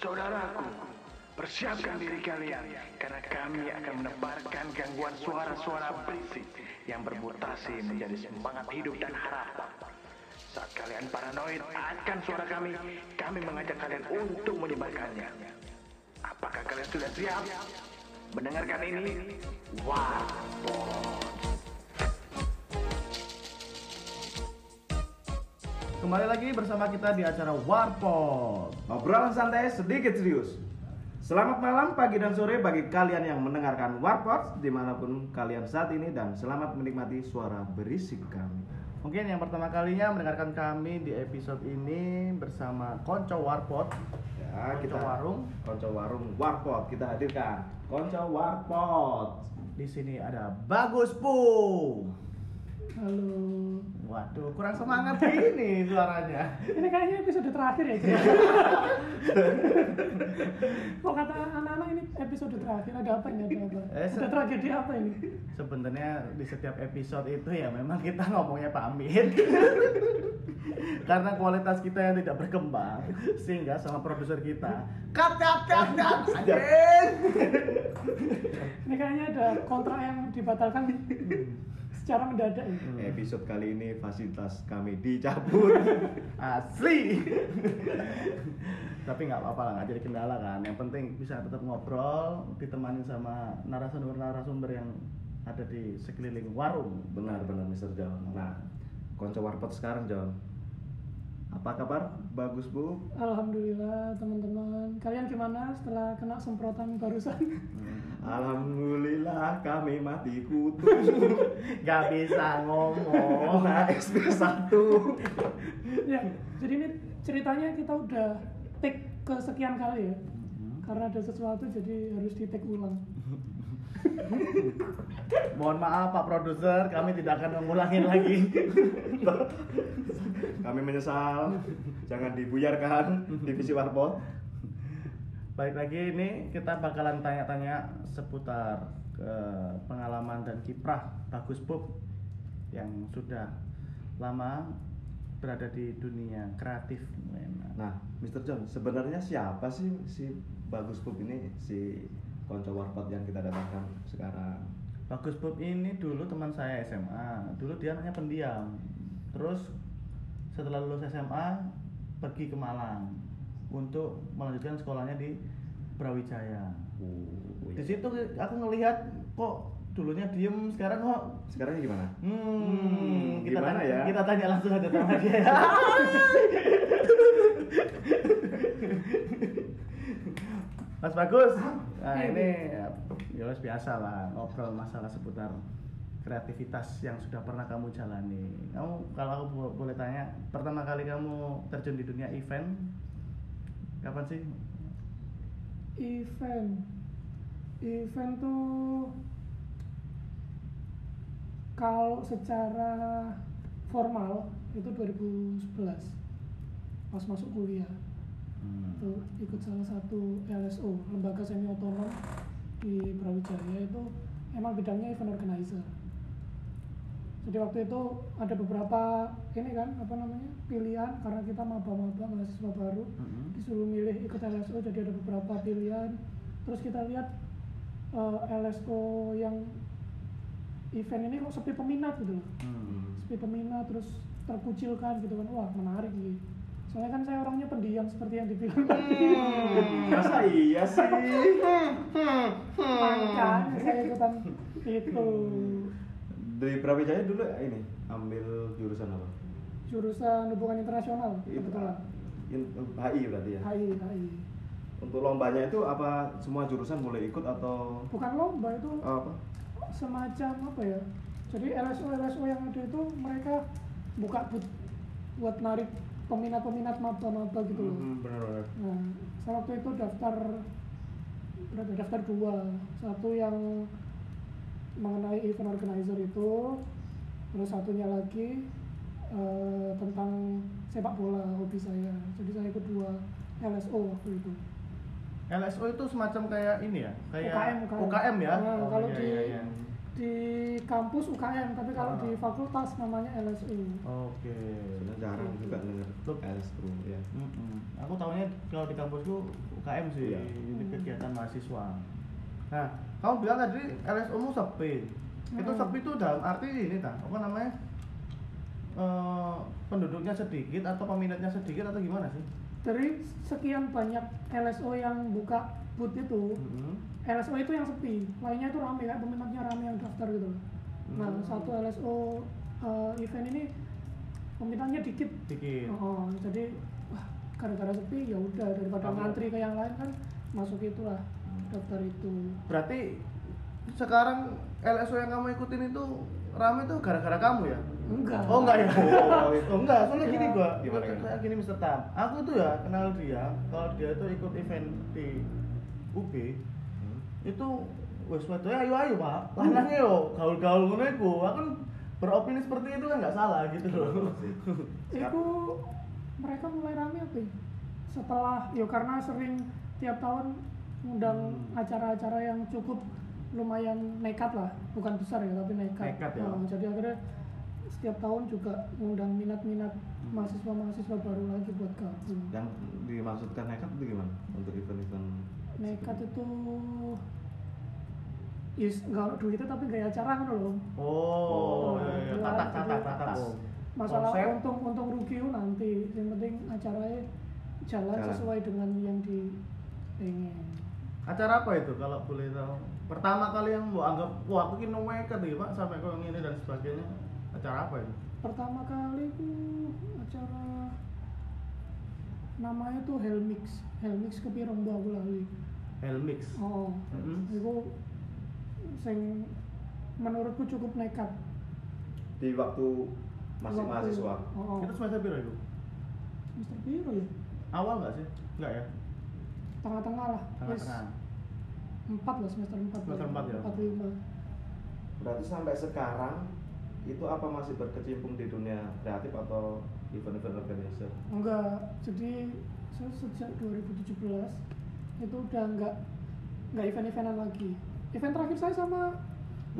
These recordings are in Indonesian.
Saudaraku, persiapkan diri kalian karena kami akan menebarkan gangguan suara-suara berisik yang bermutasi menjadi semangat hidup dan harapan. Saat kalian paranoid akan suara kami, kami mengajak kalian untuk menyebarkannya. Apakah kalian sudah siap? Mendengarkan ini? Warpod. Kembali lagi bersama kita di acara Warpod Obrolan santai sedikit serius. Selamat malam, pagi dan sore bagi kalian yang mendengarkan Warpod Di mana pun kalian saat ini dan selamat menikmati suara berisik kami. Mungkin yang pertama kalinya mendengarkan kami di episode ini bersama Konco Warpod Ya, Konco warung. Konco Warung Warpot kita hadirkan Konco Warpot Di sini ada Bagus Pu Halo. Waduh, kurang semangat ini suaranya Ini kayaknya episode terakhir ya. Kok kata anak-anak ini episode terakhir ada apa ini? Ada apa? Eh, Ada tragedi apa ini? Sebenarnya di setiap episode itu ya memang kita ngomongnya pamit Karena kualitas kita yang tidak berkembang Sehingga sama produser kita Cut, cut, cut, cut anjing. Ini kayaknya ada kontrak yang dibatalkan secara mendadak. Hmm. Episode kali ini fasilitas kami dicabut Asli Tapi nggak apa-apa lah, nggak jadi kendala kan Yang penting bisa tetap ngobrol Ditemani sama narasumber-narasumber yang ada di sekeliling warung Benar-benar Mr. John Nah Konco Warpot sekarang John Apa kabar? Bagus Bu? Alhamdulillah teman-teman. Kalian gimana setelah kena semprotan barusan? Alhamdulillah kami mati kutu Gak bisa ngomong Nah SP1 ya, jadi ini ceritanya kita udah take kesekian kali ya. Karena ada sesuatu jadi harus di take ulang. Mohon maaf Pak Produser, kami tidak akan mengulangin lagi. Kami menyesal Jangan dibuyarkan Divisi Warpot Baik lagi ini kita bakalan tanya-tanya seputar eh, pengalaman dan kiprah Bagus Pub yang sudah lama berada di dunia kreatif. Nah, Mr. John, sebenarnya siapa sih si Bagus Pub ini, si konco warpot yang kita datangkan sekarang? Bagus Pub ini dulu teman saya SMA. Dulu dia anaknya pendiam. Terus setelah lulus SMA pergi ke Malang untuk melanjutkan sekolahnya di Brawijaya. Oh, Di situ aku ngelihat kok dulunya diem sekarang kok Sekarang gimana? Hmm, kita gimana tanya, ya? Kita tanya langsung aja sama dia. ya. Mas Bagus. Nah, ini ya wes biasa lah ngobrol masalah seputar kreativitas yang sudah pernah kamu jalani. Kamu kalau aku bo- boleh tanya, pertama kali kamu terjun di dunia event kapan sih? Event, event tuh kalau secara formal itu 2011 pas masuk kuliah Hmm. itu ikut salah satu LSO lembaga semi otonom di Brawijaya itu emang bidangnya event organizer jadi waktu itu ada beberapa ini kan apa namanya pilihan karena kita maba-maba mahasiswa baru Mhm. disuruh milih ikut LSO jadi ada beberapa pilihan. Terus kita lihat eh, LSO yang event ini kok sepi peminat gitu loh. Hmm. sepi peminat terus terkucilkan gitu kan. Wah menarik nih soalnya kan saya orangnya pendiam seperti yang dibilang tadi. Hmm, masa iya sih? makanya saya ikutan itu Di Brawijaya dulu ini ambil jurusan apa? jurusan hubungan internasional Itu, kebetulan in- HI berarti ya? HI HI Untuk lombanya itu apa semua jurusan boleh ikut atau bukan lomba itu apa? semacam apa ya jadi LSO LSO yang ada itu mereka buka but buat narik peminat-peminat maba-maba gitu loh Hmm, benar-benar. Nah, saya waktu itu daftar berapa? Daftar dua, satu yang mengenai event organizer itu, terus satunya lagi eh, tentang sepak bola hobi saya. Jadi saya ikut dua LSO waktu itu. LSO itu semacam kayak ini ya, kayak UKM, UKM, ya. Nah, Oh, kalau iya, di iya, iya. di kampus UKM, tapi kalau Ah. di fakultas namanya LSU. Oke. Sudah jarang juga dengar Tuh. LS Pro ya Mm-mm. Aku tahunya kalau di kampusku UKM sih, Iya. ini kegiatan mahasiswa. Nah, kamu bilang tadi LSU mu sepi. Itu Hmm. sepi itu dalam arti ini tak apa namanya? Eh, penduduknya sedikit atau peminatnya sedikit atau gimana sih? dari sekian banyak LSO yang buka booth itu Mm-mm. LSO itu yang sepi lainnya itu rame kayak peminatnya rame yang daftar gitu nah Hmm. satu LSO uh, event ini peminatnya dikit Dikit. Oh, jadi wah gara-gara sepi ya udah daripada Kamu- ngantri ke yang lain kan masuk itulah daftar itu Berarti sekarang LSU yang kamu ikutin itu rame tuh gara-gara kamu ya? enggak Oh enggak ya? Oh, Oh enggak, soalnya Iya. gini gua, Gimana, kayak gimana? gini Mr. Tam. Aku tuh ya kenal dia, kalau dia tuh ikut event di UB, Hmm. itu wes waduh ayo ayo pak, lanangnya yo gaul-gaul ngono iku. Aku kan beropini seperti itu kan nggak salah gitu loh. itu mereka mulai rame apa ya? setelah ya karena sering tiap tahun ngundang Hmm. acara-acara yang cukup lumayan nekat lah bukan besar ya tapi nekat, Nekat ya. Nah, jadi akhirnya setiap tahun juga ngundang minat-minat Hmm. mahasiswa-mahasiswa baru lagi buat gabung yang dimaksudkan nekat itu gimana untuk event-event nekat itu is nggak duitnya tapi gaya acara kan loh Oh, Oh, iya, iya. iya. tata tata Jadi tata. atas. masalah Konsep. untung untung rugi nanti yang penting acaranya jalan, Jalan. sesuai dengan yang dipengen Acara apa itu kalau boleh tahu? Pertama kali yang mau anggap, wah aku ini nekat nih pak sampai kau ini dan sebagainya. Acara apa itu? pertama kali itu acara namanya tuh Helmix Helmix kepirong mbak aku lali Helmix. oh Mm-mm. itu sing menurutku cukup nekat di waktu masih Waktu- mahasiswa oh, Itu semester berapa itu? Mister Piro ya Awal nggak sih? Nggak ya? Tengah-tengah lah. Tengah-tengah. empat lah semester empat Semester empat ya? empat lima. Berarti sampai sekarang itu apa masih berkecimpung di dunia kreatif atau event-event organizer? Enggak. Jadi saya sejak 2017 itu udah enggak enggak event-eventan lagi. Event terakhir saya sama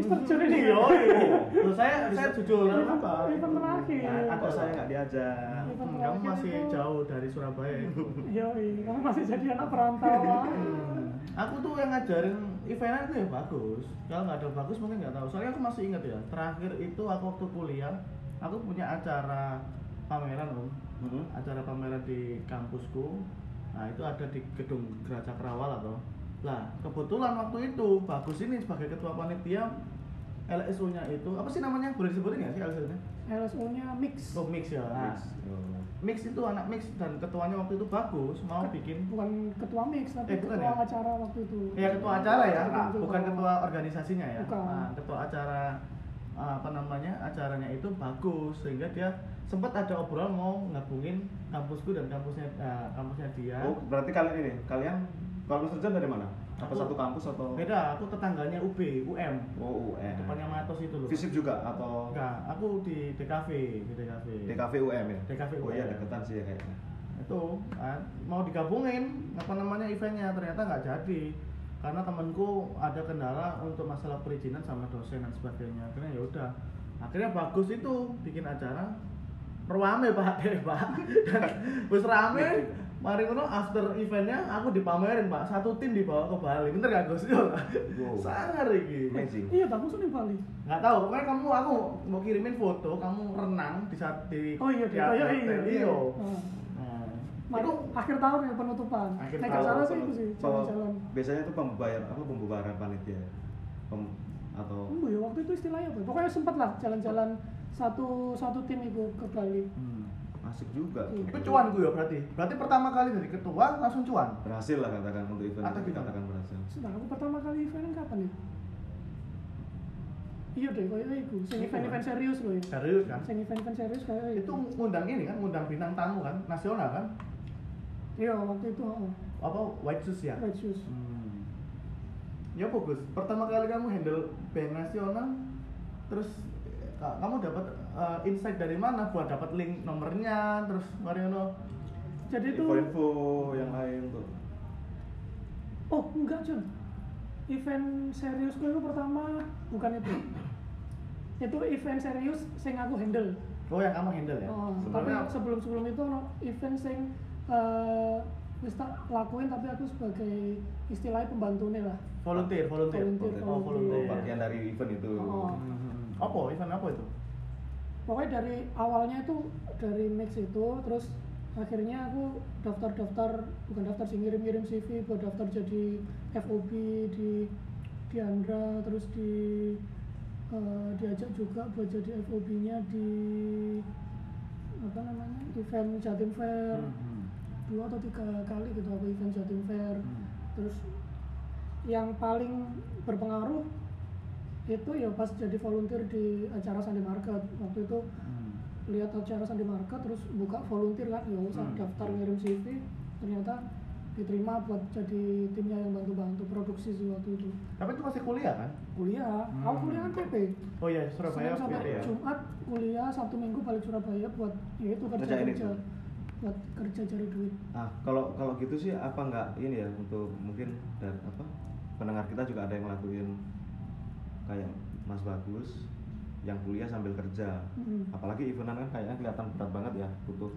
Mister John ini Iya, iya. Loh, saya saya jujur apa? event terakhir. Nah, ada saya nggak diajak Hmm, kamu masih jauh dari Surabaya. itu. Yoi, kamu masih jadi anak perantauan Hmm. Aku tuh yang ngajarin eventan itu ya bagus. Kalau nggak ada bagus mungkin nggak tahu. Soalnya aku masih ingat ya. Terakhir itu aku waktu kuliah, aku punya acara pameran om. Mhm. Acara pameran di kampusku. Nah itu ada di gedung Geraha Cakrawala atau. Lah kebetulan waktu itu bagus ini sebagai ketua panitia LSU-nya itu apa sih namanya? Boleh disebutin nggak sih LSU-nya? LSO-nya mix Oh mix ya. Nah, Mix. Oh. mix itu anak mix dan ketuanya waktu itu bagus mau Ket- bikin bukan ketua mix tapi Eh, bukan ketua ya? acara waktu itu Ya ketua acara ya, Ketua juga. bukan ketua organisasinya ya. Bukan. Nah, ketua acara apa namanya acaranya itu bagus sehingga dia sempat ada obrolan mau ngabungin kampusku dan kampusnya uh, kampusnya dia. Oh, berarti kalian ini, kalian kalau. John dari mana? Apa Aku- satu kampus atau? Beda, aku tetangganya UB, UM. Oh, UN. Depannya Matos itu loh. Visip juga atau Enggak, aku di DKV, di DKV. DKV UM ya? DKV Oh iya, UM. deketan sih ya kayaknya. itu kan, mau digabungin apa namanya eventnya ternyata nggak jadi karena temanku ada kendala untuk masalah perizinan sama dosen dan sebagainya akhirnya ya udah akhirnya bagus itu bikin acara rame pak deh pak dan wis rame mari ngono after eventnya aku dipamerin pak satu tim dibawa ke Bali bener gak Gus Yo Wow. sangar iki Amazing. iya musuh nih Bali nggak tahu pokoknya kamu aku mau kirimin foto kamu renang di saat di oh iya di iya iya atas iya, iya. Iya. Ah. Nah, Mari, itu akhir tahun ya penutupan Akhir naik tahun, acara sih itu sih kalau jalan-jalan Biasanya itu pembayar apa pembubaran panitia ya? Pem, atau Oh ya waktu itu istilahnya apa? Pokoknya sempat lah jalan-jalan satu satu tim itu ke Bali. hmm. Asik juga. Iya. Itu cuan gue ya berarti. Berarti pertama kali dari ketua langsung cuan. Berhasil lah katakan untuk event Atau gimana? katakan berhasil. Sudah aku pertama kali event kapan ya? Iya deh, kayak itu. Sing Iya, event-event serius loh ya. Serius kan? Sing event-event serius kayak Itu ngundang ini kan, ngundang bintang tamu kan, nasional kan? Iya waktu itu. Oh, Apa white shoes ya? Red shoes. Hmm. Ya bagus. Pertama kali kamu handle band nasional, terus eh, kamu dapat eh, insight dari mana buat dapat link nomornya, terus Mariono. Jadi itu Info-info yang lain tuh. oh enggak John. Event serius gue itu pertama bukan itu. itu event serius sing aku handle. Oh yang kamu handle ya? Oh, Sebenarnya sebelum sebelum itu ono event sing eh wis tak lakuin tapi aku sebagai istilahnya pembantu nih lah volunteer volunteer Volunteer, oh volunteer Oh, bagian dari event itu. Oh. Hmm. apa event apa itu pokoknya dari awalnya itu dari mix itu terus akhirnya aku daftar-daftar bukan daftar sih ngirim-ngirim CV buat daftar jadi FOB di di Andra terus di eh, diajak juga buat jadi FOB-nya di apa namanya event Jatim Fair Hmm. dua atau tiga kali gitu aku event Jatim Fair Hmm. terus yang paling berpengaruh itu ya pas jadi volunteer di acara Sunday Market. Waktu itu Hmm. lihat acara Sunday Market terus buka volunteer kan ya usah Hmm. daftar ngirim CV ternyata diterima buat jadi timnya yang bantu-bantu produksi sih waktu itu. Tapi itu masih kuliah kan? Kuliah. Aku Hmm. kuliah kan PP oh iya Surabaya Senin sampai ya Jumat kuliah Sabtu Minggu balik Surabaya buat ya itu kerja Ngerjain kerja. itu. buat kerja cari duit. Nah, kalau kalau gitu sih apa nggak ini ya untuk mungkin dan apa pendengar kita juga ada yang ngelakuin kayak Mas Bagus yang kuliah sambil kerja. Mm. Apalagi eventan kan kayaknya kelihatan berat banget ya, butuh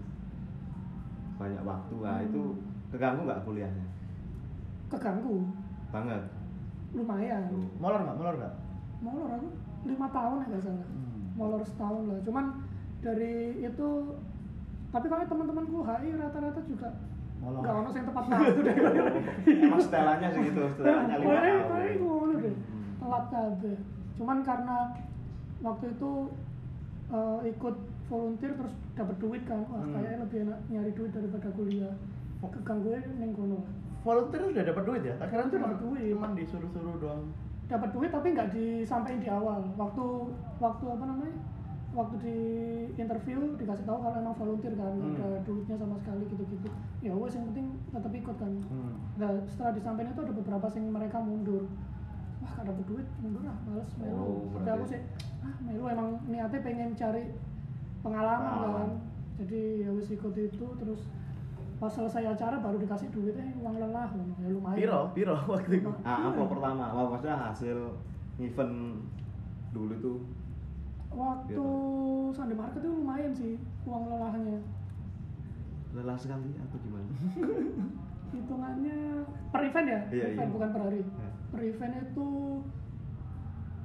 banyak waktu. Nah, itu keganggu nggak kuliahnya? keganggu Banget. lumayan Tuh. molor nggak molor nggak molor aku lima tahun ya nggak salah Hmm. molor setahun lah cuman dari itu tapi kalau teman-temanku HI rata-rata juga Molor. nggak ono yang tepat waktu deh Emang setelannya sih gitu, setelannya lima tahun. Telat kabeh cuman karena waktu itu eh, ikut volunteer terus dapat duit kan wah Hmm. kayaknya lebih enak nyari duit daripada kuliah. Keganggu ning kono. Lah volunteer udah dapat duit ya? Akhirnya cuma dapat duit. cuman disuruh-suruh doang. Dapat duit tapi nggak disampaikan di awal. Waktu waktu apa namanya? Waktu di interview dikasih tahu kalau emang volunteer kan Hmm. ada duitnya sama sekali gitu-gitu. Ya wes yang penting tetap ikut kan. Hmm. nah setelah disampaikan itu ada beberapa yang mereka mundur wah gak dapet duit mundur ah males melu. Oh, tapi aku sih ah melu emang niatnya pengen cari pengalaman kan. Jadi ya wes ikut itu terus pas selesai acara baru dikasih duit eh uang lelah. Ya lumayan. Piro? Piro waktu itu? Ah, apa pertama? Wah, maksudnya hasil event dulu itu? Waktu Gitu. Sunday Market itu lumayan sih uang lelahnya. Lelah sekali apa gimana? Hitungannya per event ya, Iya, event iya. bukan per hari. Ya. Per event itu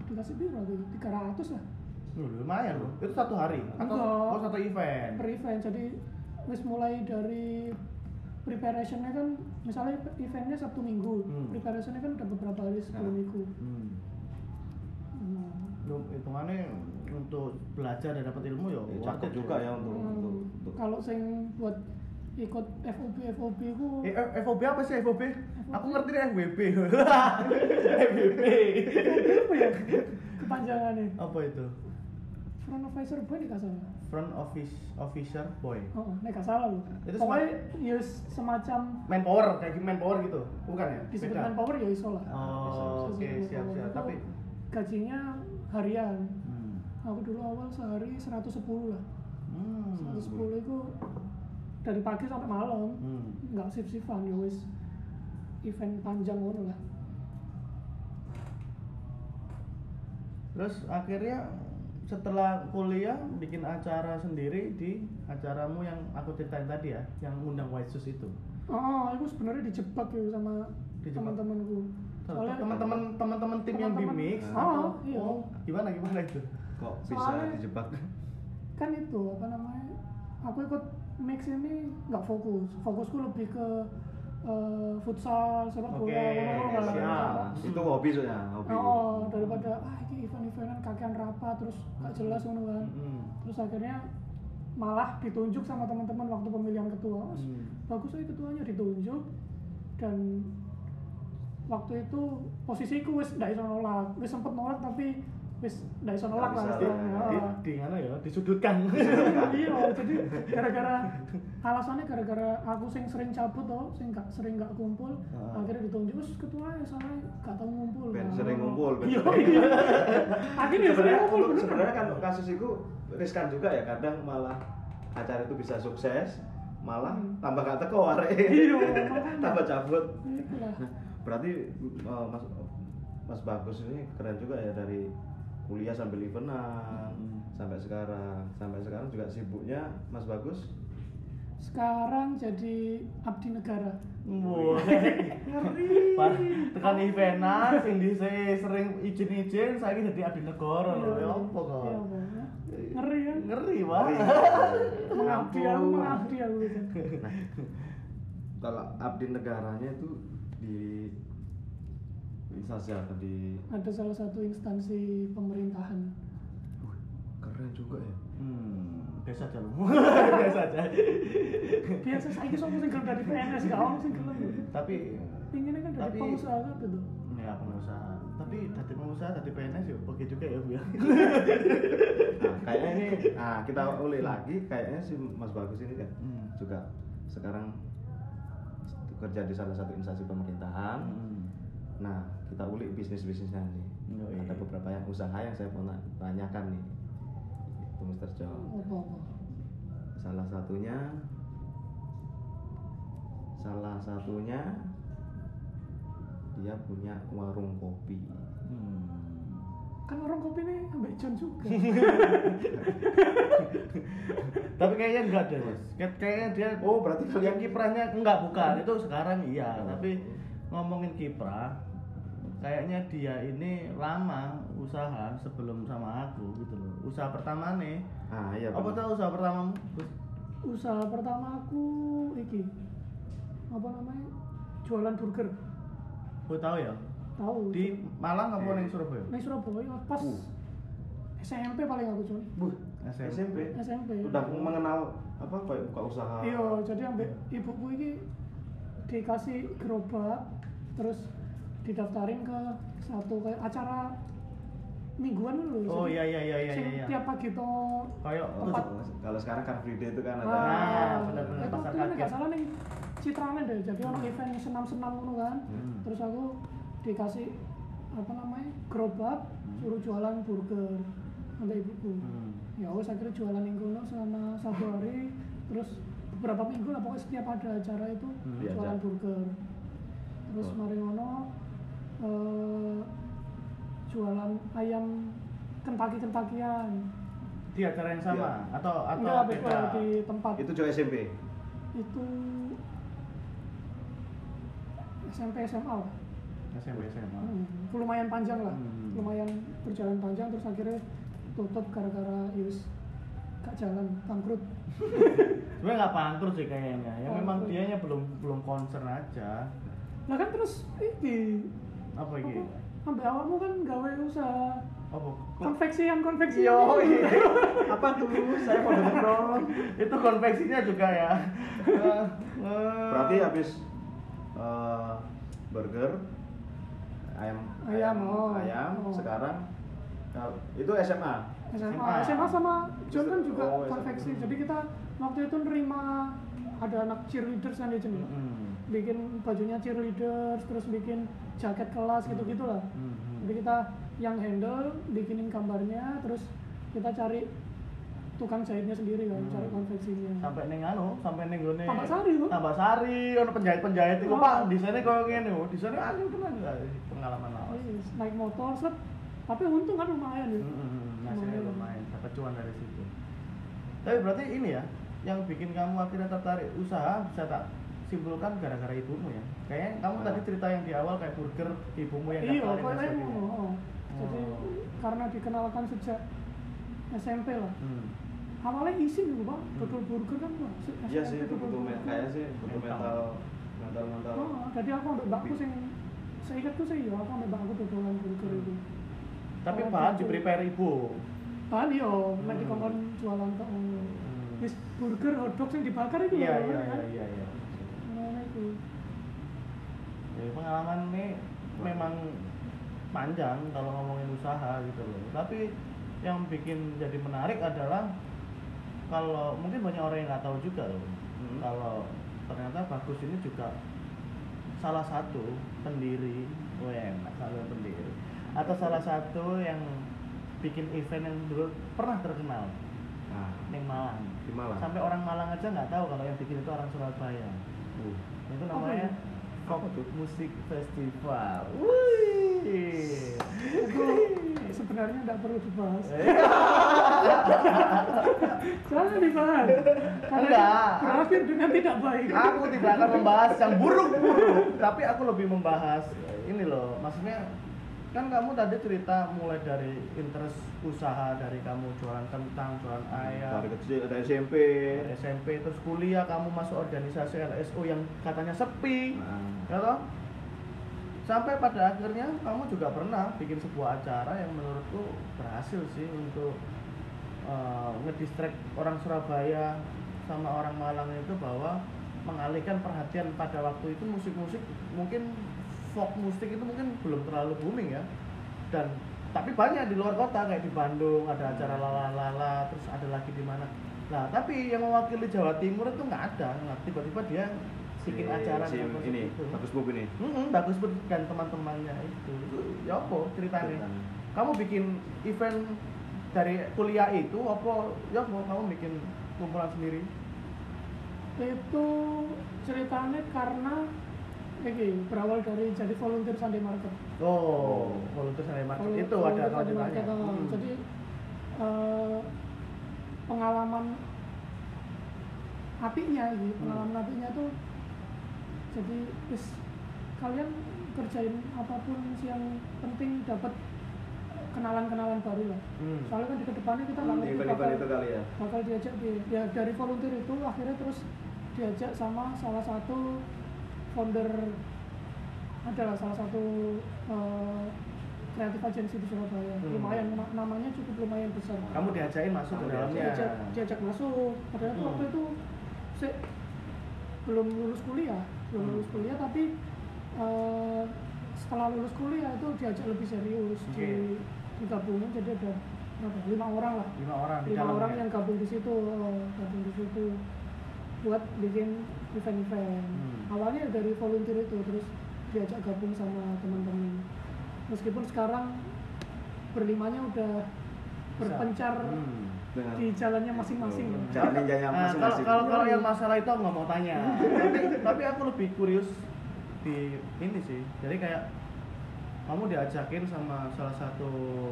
dikasih biru tuh, 300 lah Loh, lumayan loh itu satu hari atau Enggak. oh satu event per event. Jadi wis mulai dari preparationnya kan misalnya eventnya Sabtu Minggu, Hmm. preparationnya kan udah beberapa hari sebelum Ya. itu. hmm. Hmm. Hitungannya untuk belajar dan dapat ilmu ya Ya, cakep juga ya untuk Hmm. untuk, untuk Kalau sing buat ikut FOB FOB ku Eh, FOB apa sih FOB? Aku ngerti deh FWB. FWB. apa ya kepanjangannya? apa itu? Front Officer Boy nih salah. Front office officer boy. Oh, nek gak salah loh. Itu Pokoknya ya semacam Manpower kayak gitu manpower gitu. Bukan ya? disebut Beda. manpower ya iso lah. Oh, oke, Disebut siap, siap. Tapi gajinya harian. hmm. Aku dulu awal sehari 110 lah. Hmm. 110 itu dari pagi sampai malam. Hmm. Nggak sip-sipan ya wis event panjang ngono lah. Terus akhirnya setelah kuliah bikin acara sendiri di acaramu yang aku ceritain tadi ya, yang undang White Shoes itu. Oh, aku sebenarnya dijebak ya sama teman-temanku. teman-teman teman-teman tim yang di teman-teman- mix Oh, atau iya. oh, gimana gimana itu? kok bisa Soalnya- dijebak? kan itu apa namanya aku ikut mix ini nggak fokus fokusku lebih ke eh, futsal sepak bola ngono-ngono kan. siap. itu hobi soalnya, hobi. oh daripada ah ini event-eventan kakean rapat terus gak jelas ngono kan Hmm. terus akhirnya malah ditunjuk sama teman-teman waktu pemilihan ketua Hmm. bagus aja ketuanya ditunjuk dan waktu itu posisiku wis nggak iso nolak wis sempet nolak tapi wis nggak iso nolak lah di, Ah. di mana ya disudutkan. Iya jadi gara-gara alasannya gara-gara aku sing sering cabut toh sing gak sering gak kumpul Ah. akhirnya ditunjuk terus ketua ya salah gak tau ngumpul. Ben Nah, sering ngumpul, ben iya sering- iya. Akhirnya sering sebenarnya ngumpul sebenarnya kan kasus itu riskan juga ya kadang malah acara itu bisa sukses malah Hmm. tambah gak teko arek. Iya, tambah cabut. Itulah. nah berarti eh, mas mas bagus ini keren juga ya dari kuliah sambil eventan Hmm. sampai sekarang sampai sekarang juga sibuknya Mas Bagus sekarang jadi abdi negara Wah, ngeri. Tekan eventan sing dhisik sering izin-izin saiki dadi abdi negara lho. Ya apa kok? Iya, Pak. ngeri ya Ngeri, Pak. mengabdi aku mengabdi aku gitu. kalau abdi negaranya itu di instansi apa di ada salah satu instansi pemerintahan keren juga ya Hmm, biasa aja lu. biasa aja. biasa saya sopo sing gelem dari PNS gak ono sing gelem Tapi pinginnya kan dari pengusaha kabeh tuh ya pengusaha. Tapi dari pengusaha dari PNS ya pergi juga ya, Bu ya. nah kayaknya ini nah kita ulik lagi kayaknya si Mas Bagus ini kan Hmm. juga sekarang kerja di salah satu instansi pemerintahan Hmm. Nah kita ulik bisnis bisnisnya nih Oh, iya. ada beberapa yang usaha yang saya mau tanyakan nih itu Mr. John apa apa salah satunya salah satunya dia punya warung kopi Hmm. kan orang kopi nih ambek John juga Tapi kayaknya enggak deh, Mas. Kayak- Kayaknya dia Oh, berarti yang kalian- kiprahnya enggak bukan. Itu sekarang iya, Oh. tapi ngomongin kiprah kayaknya dia ini lama usaha sebelum sama aku gitu loh. Usaha pertama nih. ah iya Apa tuh usaha pertama? usaha pertama aku iki apa namanya jualan burger Gue tahu ya. tahu Di Malang apa ning Surabaya? Ning Surabaya pas Uh. SMP paling aku cuy Buh, SMP. SMP. SMP Udah mengenal apa kayak buka usaha. iya jadi ambek ibuku ini dikasih gerobak terus didaftarin ke satu kayak acara mingguan dulu Oh iya iya iya iya iya. tiap pagi tuh Kayak tempat Kalau sekarang Car Free Day itu kan ada. Nah, bener-bener itu pasar kaget. nggak salah nih Citraland deh jadi orang event senam-senam gitu kan Hmm. terus aku dikasih apa namanya gerobak suruh jualan burger sama ibuku Hmm. ya wes akhirnya jualan yang kono selama satu hari terus beberapa minggu lah pokoknya setiap ada acara itu Hmm. jualan Diajak. burger terus Oh. mari eh, jualan ayam kentaki kentakian Di acara yang sama Iya. atau atau enggak beda di tempat Itu juga SMP. itu SMP SMA lah SMP SMA. Hmm, lumayan panjang lah Hmm. lumayan berjalan panjang terus akhirnya tutup gara-gara yus gak jalan bangkrut Sebenarnya nggak bangkrut sih kayaknya. Ya memang Bangkrut. dianya belum belum concern aja. nah kan terus ini Apa iki? apa sampai awakmu kan gawe usaha Apa? konveksian konveksian Yo, iya. Apa tuh? Saya mau denger dong. itu konveksinya juga ya. Eh. Berarti habis eh, burger ayam Ayam, oh. ayam Oh. sekarang itu SMA. SMA SMA. SMA sama John kan juga Oh, SMA. konveksi jadi kita waktu itu nerima ada anak cheerleaders kan di sini Hmm. bikin bajunya cheerleaders terus bikin jaket kelas gitu gitulah Hmm, hmm. jadi kita yang handle bikinin gambarnya terus kita cari tukang jahitnya sendiri kan Hmm. cari konveksinya. Sampai neng anu sampai neng gone Tambak Sari, Bu. tambah sari ono penjahit penjahit itu Oh. pak di sana kau ngene oh, di sana aku nggak pengalaman lawas. Yes, naik motor set. Tapi untung kan lumayan ya. Hmm, hasilnya Lumayan. lumayan. Dapat cuan dari situ. Tapi berarti ini ya yang bikin kamu akhirnya tertarik usaha bisa tak simpulkan gara-gara ibumu ya kayaknya kamu Ah. tadi cerita yang di awal kayak burger ibumu yang iya pokoknya oh. jadi Oh. karena dikenalkan sejak SMP lah Hmm. awalnya isin dulu pak dodol burger kan Pak. Iya sih itu burger. kayaknya sih butuh Mental. mental mental oh, jadi aku ambil mbakku sing saya ingatku sih ya aku ambil mbakku dodolan burger itu tapi Oh, bahan gitu. di prepare ibu bahan yo nek Hmm. dikongkon jualan tok ngono Hmm. wis burger hotdog sing dibakar itu iya iya kan? iya iya itu Ya, pengalaman ini memang panjang kalau ngomongin usaha gitu loh. Tapi yang bikin jadi menarik adalah kalau mungkin banyak orang yang nggak tahu juga loh. Hmm. Kalau ternyata Bagus ini juga salah satu pendiri, oh ya enak salah satu pendiri atau salah satu yang bikin event yang dulu pernah terkenal Nah, di Malang. di Malang. Sampai orang Malang aja nggak tahu kalau yang bikin itu orang Surabaya Uh, itu namanya? Folk? Music Festival. Wih, itu sebenarnya tidak perlu dibahas jangan dibahas karena Enggak. berakhir dengan tidak baik Aku tidak akan membahas yang buruk-buruk, tapi aku lebih membahas ini loh. Maksudnya kan kamu tadi cerita mulai dari interest usaha dari kamu jualan kentang, jualan ayam, dari kecil ada SMP dari SMP terus kuliah kamu masuk organisasi LSO yang katanya sepi, Nah. ya toh? Sampai pada akhirnya kamu juga pernah bikin sebuah acara yang menurutku berhasil sih untuk uh, ngedistract orang Surabaya sama orang Malang itu bahwa mengalihkan perhatian pada waktu itu musik-musik mungkin folk musik itu mungkin belum terlalu booming ya dan tapi banyak di luar kota kayak di Bandung ada acara lala-lala terus ada lagi di mana nah tapi yang mewakili Jawa Timur itu nggak ada nah, tiba-tiba dia bikin Si- acara si konsep ini itu. bagus bub ini Mm-mm, bagus banget dan teman-temannya itu. Itu ya apa ceritanya? Ceritanya. Kamu bikin event dari kuliah itu apa ya apa kamu bikin kumpulan sendiri? itu ceritanya karena ini berawal dari jadi volunteer Sunday Market Oh, volunteer Sunday Market Volu- itu ada volunteer. Market, oh. Hmm. jadi eh, pengalaman apinya gitu Hmm. pengalaman apinya tuh jadi wis kalian kerjain apa pun yang penting dapat kenalan-kenalan baru lah Hmm. soalnya kan di ke depannya kita nggak ngerti bakal itu kali ya bakal diajak di ya dari volunteer itu akhirnya terus diajak sama salah satu founder adalah salah satu eh, kreatif agensi di Surabaya Hmm. lumayan ma- namanya cukup lumayan besar Kamu diajakin masuk ke dalamnya. diajak diajak masuk padahal Hmm. waktu itu sih belum lulus kuliah belum Hmm. lulus kuliah tapi eh, setelah lulus kuliah itu diajak lebih serius Oke. di digabungin jadi ada berapa lima orang lah Lima orang di lima orang yang gabung di situ eh, gabung di situ buat bikin event-event Hmm. Awalnya dari volunteer itu terus diajak gabung sama teman-teman meskipun sekarang berlimanya udah berpencar Hmm. di jalannya masing-masing jalan ninjanya Nah, kalau masing-masing kalau kalau yang masalah itu nggak mau tanya. tapi tapi aku lebih kurius di ini sih. Jadi kayak kamu diajakin sama salah satu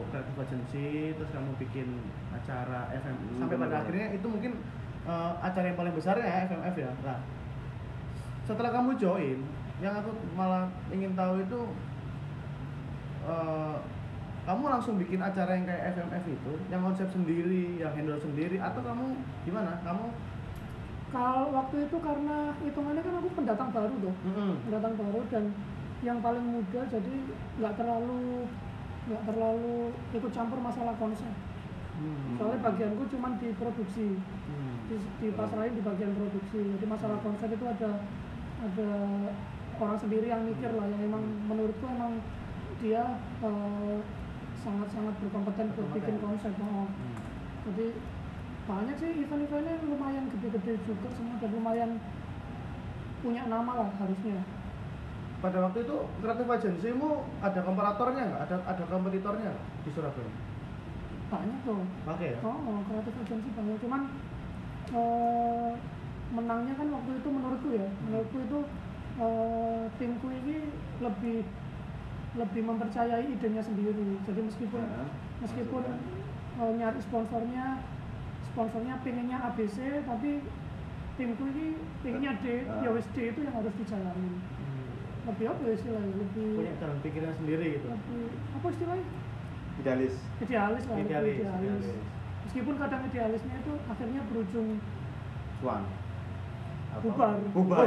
creative agency, terus kamu bikin acara FM Hmm, sampai pada akhirnya itu mungkin eh, acara yang paling besar ya FMF ya. Nah, setelah kamu join, yang aku malah ingin tahu itu eh, kamu langsung bikin acara yang kayak FMF itu, yang konsep sendiri, yang handle sendiri, atau kamu gimana? Kamu kalau waktu itu karena hitungannya kan aku pendatang baru tuh Mm-mm. pendatang baru dan yang paling muda jadi nggak terlalu nggak terlalu ikut campur masalah konsep Hmm. soalnya bagianku cuma di produksi Hmm. di, di pasrahin di bagian produksi jadi masalah konsep itu ada ada orang sendiri yang mikir lah yang emang menurutku emang dia eh, sangat-sangat berkompeten buat bikin konsep oh. Hmm. jadi banyak sih event-eventnya lumayan gede-gede juga semua dan lumayan punya nama lah harusnya Pada waktu itu kreatif agensimu ada komparatornya nggak? Ada ada kompetitornya di Surabaya? banyak tuh Oke ya. oh, kreatif agency banyak cuman eh, menangnya kan waktu itu menurutku ya menurutku itu eh, timku ini lebih lebih mempercayai idenya sendiri jadi meskipun Nah, meskipun eh, nyari sponsornya sponsornya pengennya ABC tapi timku ini pengennya D ya wis D itu yang harus dijalani Hmm. lebih apa ya istilahnya lebih Punya jalan pikiran sendiri gitu. lebih apa istilahnya idealis idealis lah Idealis, idealis. idealis. meskipun kadang idealisnya itu akhirnya berujung Swan Apa? Bubar bubar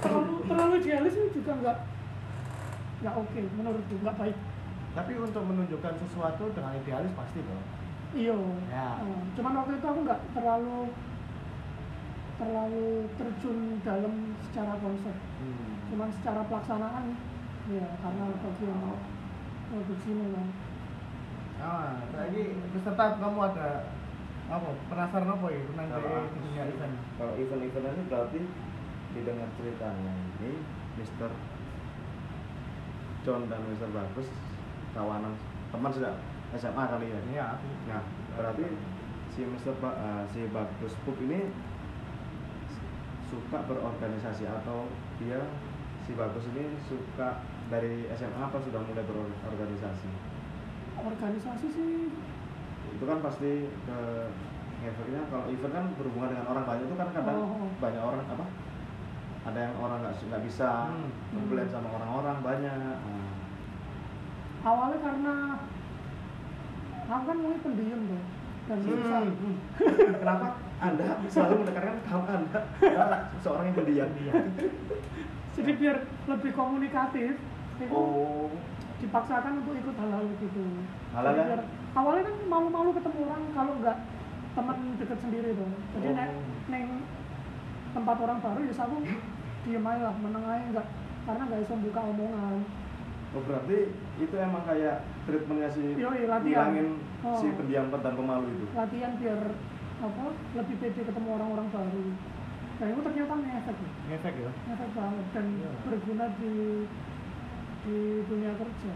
terlalu terlalu idealis itu juga nggak nggak oke menurutku nggak baik Tapi untuk menunjukkan sesuatu dengan idealis pasti dong. iya Ya. Eh, cuman waktu itu aku nggak terlalu terlalu terjun dalam secara konsep Hmm. cuman secara pelaksanaan ya karena bagian produksi memang Ah, lagi peserta kamu ada apa? Penasaran apa ya tentang dunia event? kalau event-event ini berarti didengar ceritanya ini Mister John dan Mister Bagus kawanan teman sudah SMA kali ya Iya. nah berarti si Mister ba eh, si Bagus Pup ini suka berorganisasi atau dia si Bagus ini suka dari SMA apa sudah mulai berorganisasi organisasi sih itu kan pasti ke efeknya kalau event kan berhubungan dengan orang banyak itu kan kadang Oh. banyak orang apa ada yang orang nggak nggak bisa Hmm. sama orang-orang banyak Nah, awalnya karena aku kan mulai pendiam tuh dan susah Hmm. Kenapa Anda selalu menekankan kalau Anda adalah seorang yang pendiam? jadi biar lebih komunikatif itu Oh, dipaksakan untuk ikut hal-hal begitu Hal-hal yang- awalnya kan malu-malu ketemu orang kalau nggak teman deket sendiri tuh jadi Oh. nek neng tempat orang baru ya aku diem aja lah meneng aja nggak karena nggak bisa buka omongan oh berarti itu emang kayak treatmentnya si Yoi, latihan. ngilangin Oh. si pendiam dan pemalu itu. latihan biar apa lebih pede ketemu orang-orang baru dan itu ternyata ngefek ya ngefek ya ngefek banget dan Iya. berguna di di dunia kerja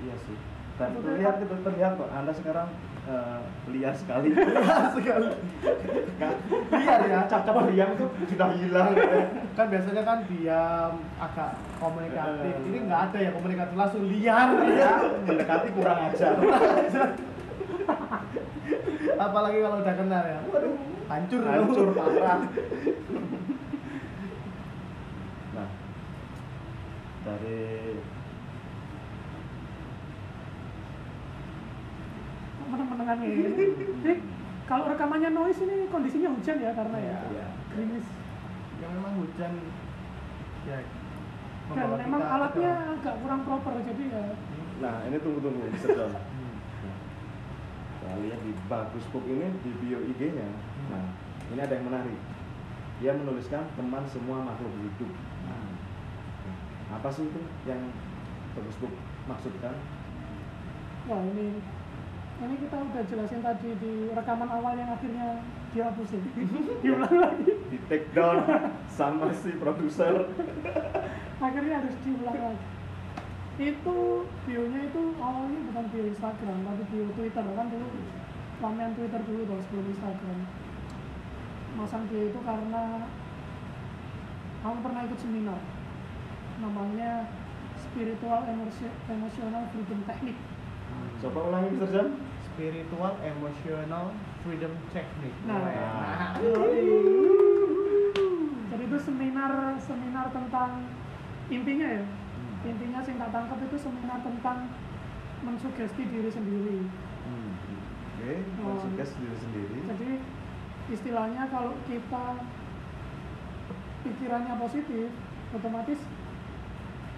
Iya sih. Dan Maksudnya terlihat itu terlihat kok. Anda sekarang eh, liar sekali. sekali. Nggak, liar ya, cap-cap diam itu sudah hilang. kan biasanya kan diam agak komunikatif. Ini nggak ada ya komunikatif langsung liar. Ya, mendekati kurang ajar. apalagi kalau udah kenal ya. Waduh hancur. Hancur parah. Nah, dari meneng-menengan ini jadi kalau rekamannya noise ini kondisinya hujan ya karena ya Iya. gerimis ya memang hujan ya dan memang alatnya dalam. agak kurang proper jadi ya Nah, ini tunggu-tunggu. Hmm. Nah, lihat di Bagus Book ini di bio IG-nya. Nah, ini ada yang menarik. Dia menuliskan teman semua makhluk hidup. Nah, apa sih itu yang Bagus Book maksudkan? wah ini ini kita udah jelasin tadi di rekaman awal yang akhirnya dihapusin diulang lagi Di take down sama si produser. akhirnya harus diulang lagi itu bionya itu awalnya bukan bio Instagram tapi bio Twitter kan dulu ramean Twitter dulu dong sebelum Instagram masang bio itu karena aku pernah ikut seminar namanya Spiritual Emosio- Emotional Freedom Technique Coba ulangi Mr. John. Spiritual emotional freedom technique Nah. Nah. jadi itu seminar seminar tentang intinya ya intinya sing tak tangkap itu seminar tentang mensugesti diri sendiri Hmm. Oke, Oh. mensuggest diri sendiri. jadi istilahnya kalau kita pikirannya positif otomatis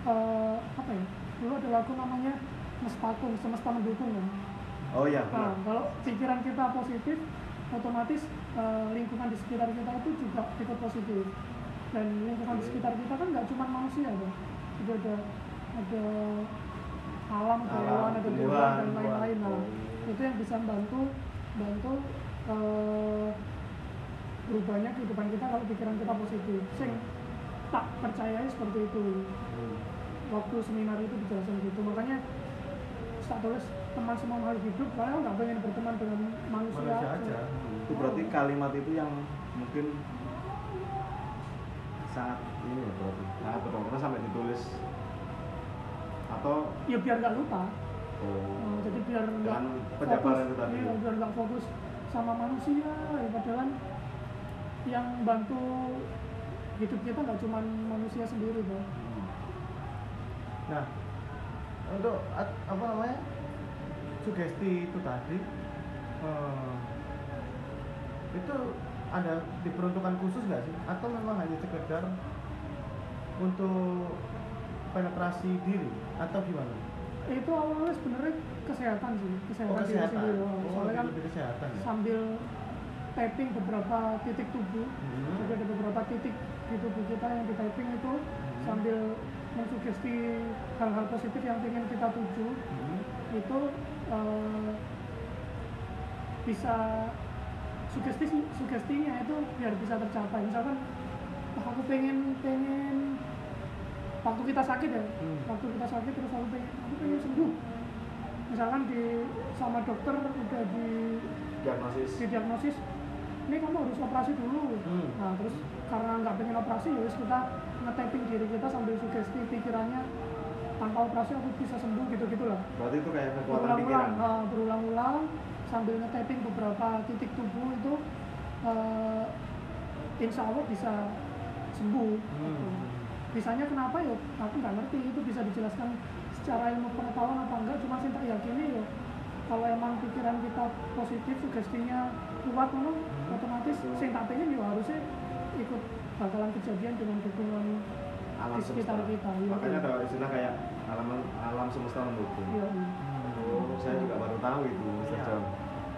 eh, apa ya dulu ada lagu namanya Mespakung semesta mendukung kan Oh iya, nah kalau pikiran kita positif otomatis eh, lingkungan di sekitar kita itu juga ikut positif. Dan lingkungan di sekitar kita kan nggak cuma manusia kan juga ada ada alam, hewan, ada tumbuhan, dan lain-lain. Nah Oh. itu yang bisa bantu bantu eh, berubahnya kehidupan kita kalau pikiran kita positif. Sing tak percayai seperti itu. Hmm. waktu seminar itu dijelaskan gitu. Makanya tak tulis teman semua makhluk hidup aku nggak pengen berteman dengan manusia, manusia aja. Itu berarti kalimat itu yang mungkin sangat ini ya berarti. Sangat benar sampai ditulis atau ya biar nggak lupa. Oh, Eh, jadi biar nggak fokus. penjabaran itu tadi. iya, biar nggak fokus sama manusia. Ya padahal yang bantu hidup kita nggak cuma manusia sendiri bro. Nah, untuk apa namanya sugesti itu tadi eh, itu ada diperuntukkan khusus nggak sih? Atau memang hanya sekedar untuk penetrasi diri atau gimana? itu awalnya sebenarnya kesehatan sih kesehatan, Oh diri kesehatan. sendiri. Oh, soalnya kan kesehatan ya. sambil tapping beberapa titik tubuh Hmm. jadi ada beberapa titik di tubuh kita yang di tapping itu Hmm. sambil mensugesti hal-hal positif yang ingin kita tuju Hmm. itu eh, bisa sugesti sugestinya itu biar bisa tercapai. Misalkan "Wah, aku pengen pengen waktu kita sakit ya Hmm. waktu kita sakit terus aku pengen aku pengen sembuh. Misalkan di sama dokter udah di diagnosis. didiagnosis ini kamu harus operasi dulu. Hmm. nah terus karena nggak pengen operasi ya kita nge-tapping diri kita sambil sugesti pikirannya tanpa operasi aku bisa sembuh gitu gitulah berarti itu kayak kekuatan pikiran. uh, berulang-ulang sambil nge-tapping beberapa titik tubuh itu uh, insya Allah bisa sembuh gitu. bisanya kenapa ya aku nggak ngerti itu bisa dijelaskan secara ilmu pengetahuan apa enggak. Cuma sih tak yakini ya kalau emang pikiran kita positif sugestinya kuat ngono otomatis sing tak pengen ya harusnya ikut bakalan kejadian dengan dukungan alam di sekitar semesta. kita iya. makanya ada istilah kayak alam alam semesta mendukung. Iya, iya. oh saya juga baru tahu itu Mr. Iya. John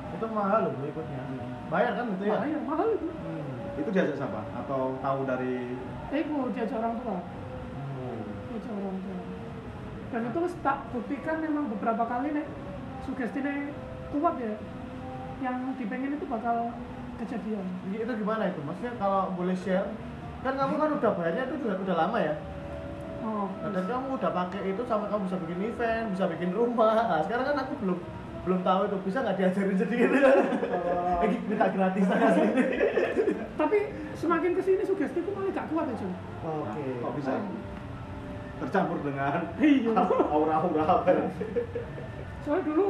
itu mahal loh ikutnya bayar kan itu ya? Bahaya, mahal itu. Hmm. itu diajak siapa? Atau tahu dari Eh, gue diajak orang tua? Hmm. diajak orang tua. Dan itu tak buktikan memang beberapa kali nih sugestinya kuat ya. Yang dipengen itu bakal kejadian. Jadi itu gimana itu? Maksudnya kalau boleh share kan kamu kan udah bayarnya itu udah, udah lama ya? Oh Nah, dan kamu udah pakai itu sampai kamu bisa bikin event bisa bikin rumah. Nah, sekarang kan aku belum belum tahu itu bisa nggak diajarin sedikit Oh. eh minta gratis aja sih. Tapi semakin ke sini sugesti itu malah gak kuat ya Jun oke kok bisa? Tercampur dengan iya. aura-aura apa ya? soalnya dulu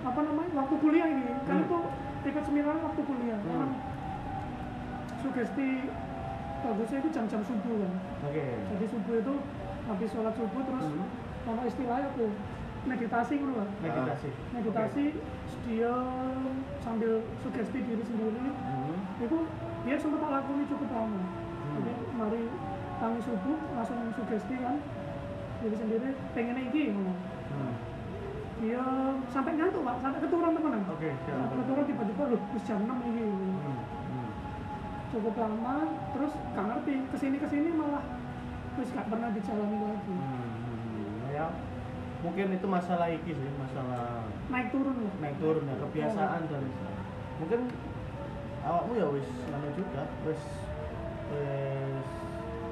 apa namanya waktu kuliah ini kan Hmm. itu ikut seminar waktu kuliah. Hmm. Emang sugesti bagusnya itu jam-jam subuh kan oke jadi subuh itu habis sholat subuh terus Hmm. kalau istilahnya aku meditasi gitu lah meditasi meditasi dia sambil sugesti diri sendiri Hmm. itu dia sempat lakoni cukup lama Hmm. jadi mari kami subuh langsung sugesti kan diri sendiri pengen iki ngono Hmm. dia sampai ngantuk pak sampai keturun temenan oke siap. Sampai keturun tiba-tiba loh jam 6 ini Hmm. Hmm. cukup lama terus gak ngerti ke sini ke sini malah terus gak pernah dijalani lagi Hmm. ya mungkin itu masalah iki sih masalah naik turun loh naik turun ya kebiasaan dan mungkin awakmu ya wis anu juga wis wis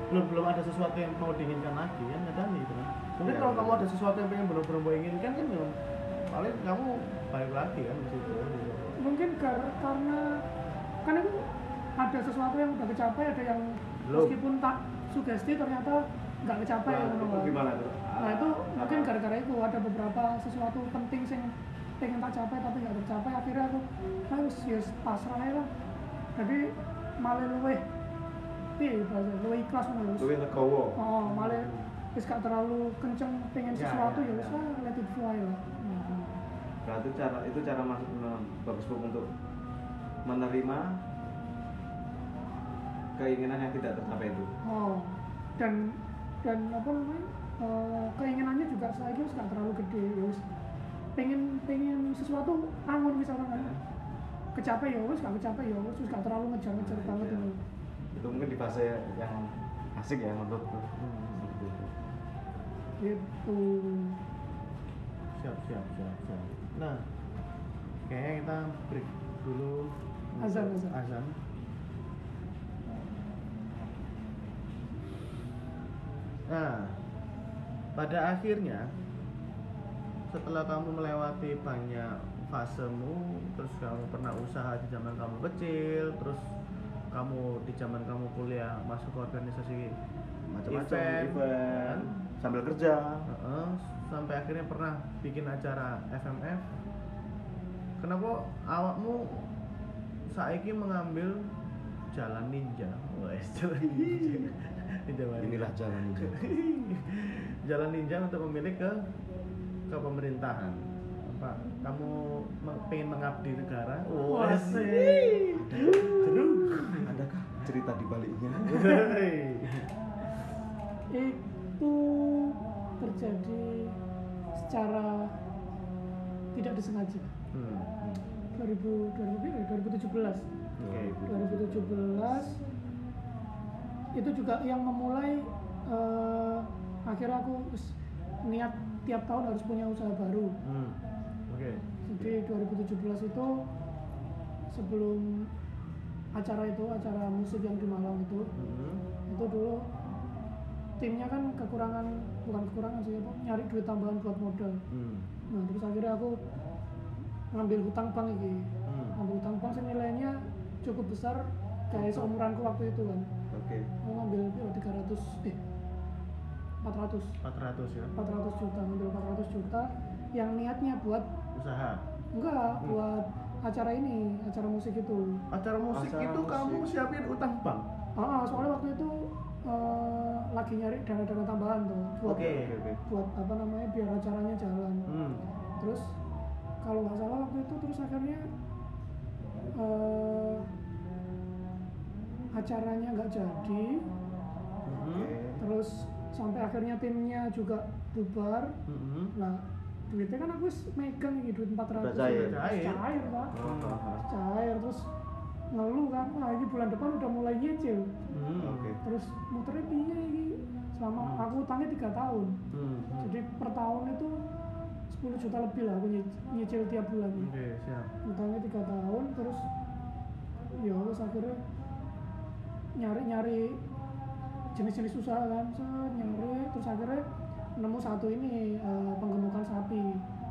belum belum ada sesuatu yang mau diinginkan lagi kan ada nih gitu kan mungkin Iya, kalau iya. kamu ada sesuatu yang pengen benar-benar mau inginkan kan ya paling kamu balik lagi kan di situ gitu. mungkin kar- karena kan itu ada sesuatu yang udah kecapai ada yang Belum. meskipun tak sugesti ternyata nggak kecapai Nah, itu gimana tuh? nah itu mungkin gara-gara itu ada beberapa sesuatu penting sing pengen tak capai tapi nggak tercapai akhirnya aku harus ya pasrah aja lah jadi malah luweh iya bahasa luweh ikhlas legowo. oh malah wis gak terlalu kenceng pengen Ya, sesuatu ya, ya ya. lah let it fly lah Nah, Berarti cara itu cara masuk bagus untuk menerima keinginan yang tidak tercapai itu. Oh, dan dan apa namanya eh, keinginannya juga saya kira nggak terlalu gede ya wis. pengen pengen sesuatu angon misalkan kan kecapai ya wis nggak kecapai ya wis nggak terlalu ngejar-ngejar Nah, banget iya. ini Itu mungkin di fase yang asik ya menurutku. Seperti itu. siap siap siap siap nah kayaknya kita break dulu Azan, azan. azan nah pada akhirnya setelah kamu melewati banyak fasemu terus kamu pernah usaha di zaman kamu kecil terus kamu di zaman kamu kuliah masuk ke organisasi Macam-macam event, event, kan? sambil kerja. Heeh, sampai akhirnya pernah bikin acara FMF. Kenapa awakmu saiki mengambil jalan ninja? Wes, jalan ninja. Inilah jalan ninja. jalan ninja untuk memilih ke ke pemerintahan. Apa? Kamu pengen mengabdi negara? Wah, Wes. sih. Adakah cerita di baliknya? Itu terjadi secara tidak disengaja Hmm. 2000 2000 2017 Oke. 2017 itu juga yang memulai eh, akhirnya aku niat tiap tahun harus punya usaha baru Hmm. Oke. jadi 2017 itu sebelum acara itu acara musik yang di Malang itu Hmm. itu dulu timnya kan kekurangan bukan kekurangan sih apa nyari duit tambahan buat modal Hmm. nah terus akhirnya aku ngambil hutang bank ini Hmm. ngambil hutang bank sih nilainya cukup besar kayak seumuranku waktu itu kan Oke. aku ngambil oh, 300 eh 400 400 ya 400 juta ngambil 400 juta yang niatnya buat usaha enggak buat acara ini acara musik itu acara musik Acara itu musik. kamu siapin utang bank ah soalnya waktu itu eh, lagi nyari dana-dana tambahan tuh buat Oke. Oke, oke. buat apa namanya biar acaranya jalan hmm. terus kalau nggak salah waktu itu terus akhirnya eh, acaranya nggak jadi Mhm. terus sampai akhirnya timnya juga bubar Mhm. nah duitnya kan aku wis megang ini duit 400 Udah cair. Cair. cair pak Oh, cair terus ngeluh kan wah ini bulan depan udah mulai nyicil Hmm. Oke. terus muternya piye ini selama aku utangnya tiga tahun Hmm. jadi per tahun itu 10 juta lebih lah aku nyic- nyicil tiap bulan Oke, siap. utangnya tiga tahun terus ya wes akhirnya nyari-nyari jenis-jenis usaha kan set, nyari terus akhirnya nemu satu ini eh, penggemukan sapi.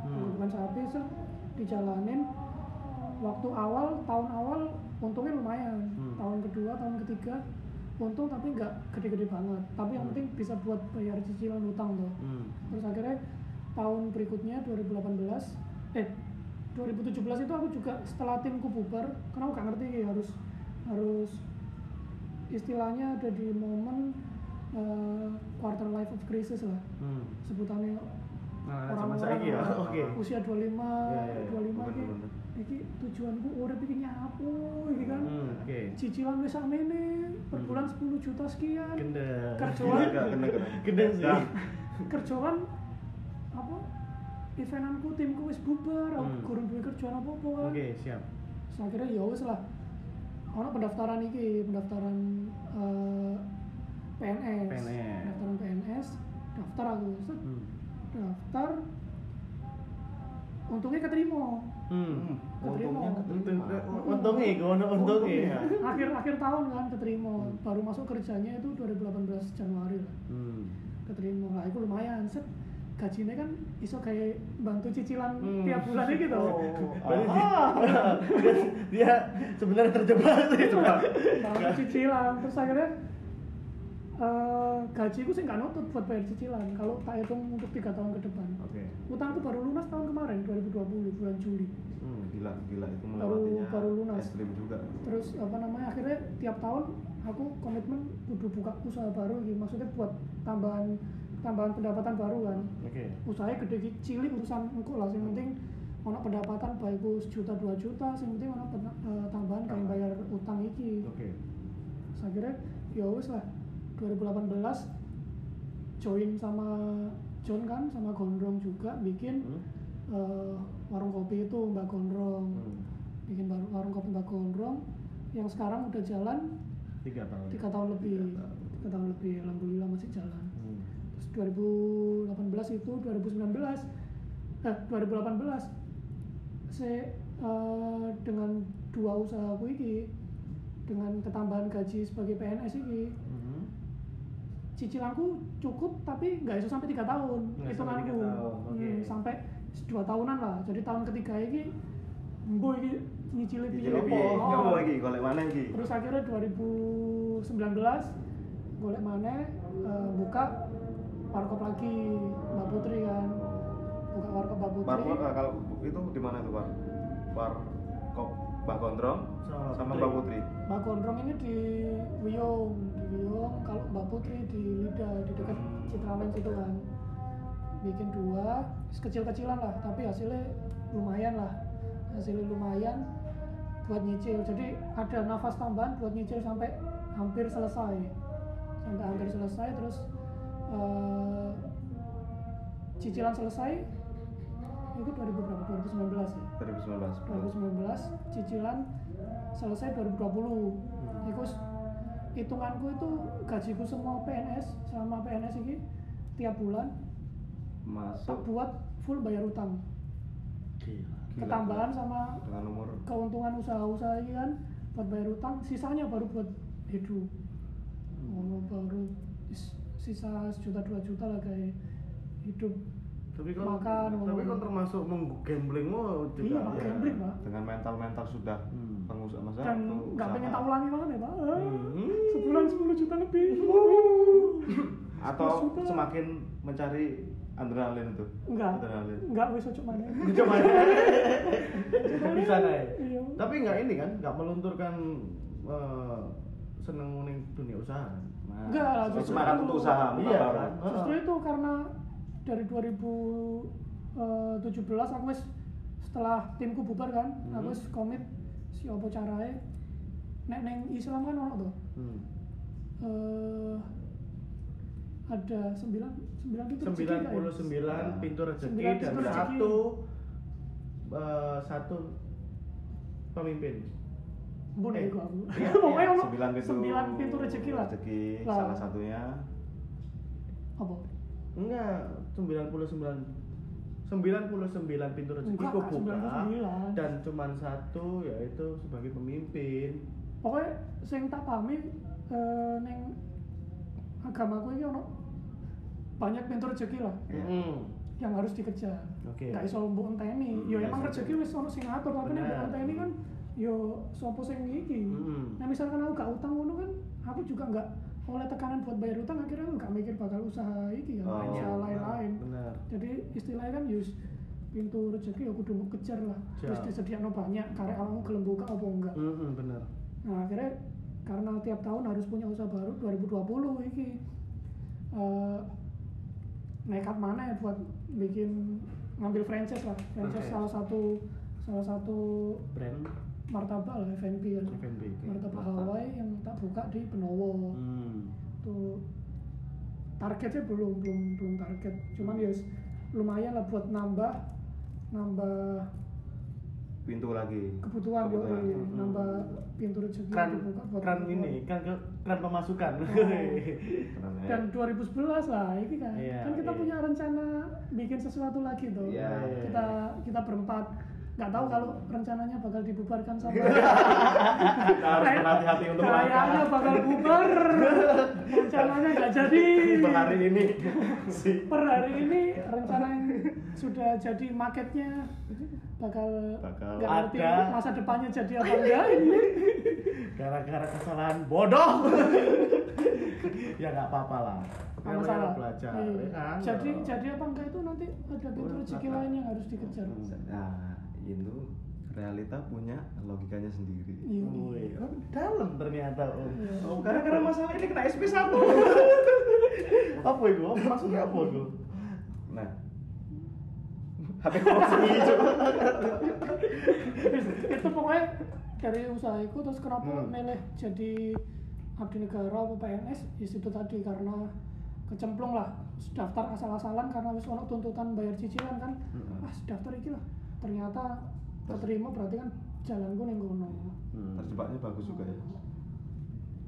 Penggemukan sapi set, dijalanin. Waktu awal tahun awal untungnya lumayan. Hmm. tahun kedua tahun ketiga untung tapi nggak gede-gede banget. Tapi yang penting bisa buat bayar cicilan utang tuh. Hmm. terus akhirnya tahun berikutnya 2018 eh 2017 itu aku juga setelah timku bubar karena aku gak ngerti ya, harus harus istilahnya ada di momen eh, quarter life of crisis lah Hmm. sebutannya Nah, orang-orang ya. Oke. usia 25 Ya, ya, ya. 25 iki Bener-bener. iki tujuanku urip iki nyapu iki kan Hmm, oke. cicilan wis sakmene per bulan 10 juta sekian Gendeng. kerjaan. Gendeng sih. Nah, kerjaan apa eventanku timku wis bubar aku Hmm. kurang duwe kerjaan apa-apa kan Oke, siap. Terus akhirnya ya wis lah ono pendaftaran iki pendaftaran eh, PNS PNS. pendaftaran PNS daftar aku set, Hmm. daftar untungnya keterima Hmm. untungnya Untung, keterima. untungnya, ono untungnya. akhir akhir tahun kan keterima Hmm. baru masuk kerjanya itu 2018 Januari lah Hmm. keterima lah itu lumayan set gajinya kan iso kayak bantu cicilan Hmm. tiap bulan gitu Oh, Berarti ah. dia, dia sebenarnya terjebak sih itu. bantu cicilan terus akhirnya eh gajiku sih nggak nutut buat bayar cicilan kalau tak hitung untuk tiga tahun ke depan Oke. utangku baru lunas tahun kemarin 2020 bulan Juli Hmm, gila, gila itu Baru- melewatinya baru lunas. ekstrim juga. terus apa namanya akhirnya tiap tahun aku komitmen kudu buka usaha baru gitu maksudnya buat tambahan tambahan pendapatan baru kan Oke. usahanya gede cilik urusan engko lah yang penting ono pendapatan baik ku sejuta dua juta yang penting ono eh, tambahan kayak bayar utang iki Oke. Terus akhirnya ya wes lah 2018 join sama John kan sama Gondrong juga bikin Hmm. eh, warung kopi itu Mbak Gondrong Hmm. bikin baru warung kopi Mbak Gondrong yang sekarang udah jalan Tiga tahun. tiga tahun lebih tiga tahun lebih alhamdulillah masih jalan 2018 itu 2019 eh 2018 saya eh, dengan dua usaha aku ini dengan ketambahan gaji sebagai PNS ini Hmm. cicilanku cukup tapi nggak bisa sampai tiga tahun itu sampai tiga tahun, oke. sampai dua tahunan lah jadi tahun ketiga ini mbo ini piye piye? Oh. Nyoba lagi, golek mana lagi? terus akhirnya 2019 golek mana eh, buka warkop lagi Mbak Putri kan. Buka warkop Mbak Putri. Bar, bar- kalau itu di mana tuh, Bar? Bar kop Mbak Gondrong Sama sama Putri. Mbak Putri. Mbak Gondrong ini di Wiyung di Wiyung kalau Mbak Putri di Lida di dekat Citraland itu kan. Bikin dua kecil-kecilan lah tapi hasilnya lumayan lah. Hasilnya lumayan buat nyicil. Jadi ada nafas tambahan buat nyicil sampai hampir selesai. Sampai hampir selesai terus cicilan selesai itu 2000 berapa? 2019 ya? 2019. 2019 cicilan selesai 2020 Iku s- hitunganku itu gajiku semua PNS selama PNS ini tiap bulan tak Masuk buat full bayar utang. Gila. Gila, ketambahan gila. sama keuntungan usaha-usaha ini kan buat bayar utang sisanya baru buat hidup oh, baru is- sisa sejuta dua juta lah kayak hidup Tapi kan Makan, tapi kan termasuk menggamblingmu juga. Iya, Pak, ya. gambling, Pak. dengan mental-mental sudah Hmm. pengusaha masa dan nggak pengen tak ulangi banget ya pak Ah, Hmm. sebulan 10 juta lebih atau 11 juta. semakin mencari adrenalin itu enggak adrenalin enggak wis ojo mana Coba di sana ya. Iya. Tapi nggak ini kan, nggak melunturkan eh, seneng ning dunia usaha. kan? nah, Enggak lah, justru semangat itu- untuk usaha Iya, baru kan? justru itu karena dari 2017 aku wis setelah timku bubar kan Hmm. aku wis komit si opo carae nek neng Islam kan ono tuh Hmm. eh ada sembilan sembilan pintu ya? 99 pintu rezeki Sembilan dan pintu rezeki. satu eh, satu pemimpin. Bun Eh, aku. iya, Pokoknya ono sembilan pintu sembilan pintu rezeki lah. rezeki Lah. salah satunya Apa? Enggak, 99 99 pintu rezeki Kak, buka 99. dan cuman satu yaitu sebagai pemimpin. Pokoknya sing tak pahami eh, neng agamaku ini ono banyak pintu rezeki lah Mm. yang harus dikejar. Oke. Gak iso mbok enteni. Hmm, Yo emang rezeki wis ono sing ngatur, tapi nek mbok enteni kan yo sapa sing iki. Mm. Nah misalkan aku gak utang ngono kan, aku juga nggak oleh tekanan buat bayar utang akhirnya aku gak mikir bakal usaha iki kan, Oh, usaha lain-lain. Benar. Jadi istilahnya kan yus pintu rezeki ya kudu kejar lah. Terus Siap. disediakno banyak, karek awakmu gelem buka apa enggak. Mm-mm, benar. Nah akhirnya karena tiap tahun harus punya usaha baru 2020 iki eh, nekat mana ya buat bikin ngambil franchise lah franchise Franchise. salah satu salah satu Brand martabak lah F&B kan F&B. oke. martabak. Hawaii yang tak buka di Benowo Hmm. tuh targetnya belum belum belum target cuman ya lumayan lah buat nambah nambah pintu lagi kebutuhan, Kebutuhan. iya. Hmm. nambah pintu rezeki Kran dibuka buat kran ini kan ke- kran pemasukan. Keren ya. dan 2011 lah ini kan Iya, kan kita iya. punya rencana bikin sesuatu lagi tuh Iya, iya. kita kita berempat nggak tahu kalau rencananya bakal dibubarkan sama Kita harus berhati-hati untuk kayaknya bakal bubar. Rencananya nggak jadi. Per hari ini. Per hari ini rencana yang sudah jadi marketnya bakal Bakal nggak ngerti masa depannya jadi apa enggak. Ini Gara-gara kesalahan bodoh. ya nggak apa-apa lah. Namanya masalah belajar, Iya. ya kan? jadi Oh. jadi apa enggak itu nanti ada pintu rezeki lain yang harus dikejar. Nah itu realita punya logikanya sendiri Iya. Oh, dalam ternyata om. Iya. oh gara-gara masalah ini kena SP1 Apa itu? Maksudnya apa itu? nah HP kosong hijau itu pokoknya dari usaha itu terus kenapa Hmm. milih jadi abdi negara apa PNS ya itu tadi karena kecemplung lah daftar asal-asalan karena wis ono tuntutan bayar cicilan kan Hmm. ah daftar iki lah ternyata keterima berarti kan jalanku ning kono Hmm. terjebaknya bagus juga ya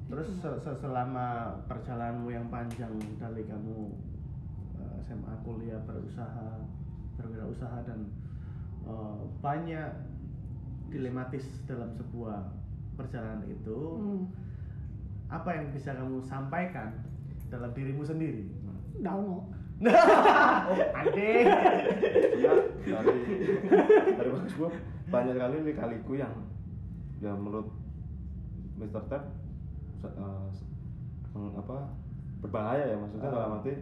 Terus se- se- selama perjalananmu yang panjang dari kamu eh, SMA kuliah berusaha berwirausaha dan eh, banyak dilematis dalam sebuah perjalanan itu hmm. apa yang bisa kamu sampaikan dalam dirimu sendiri? ono Oh, ade. ya dari dari bagus gua banyak sekali lika-liku yang ya menurut Mr. Ted meng- apa berbahaya ya maksudnya dalam arti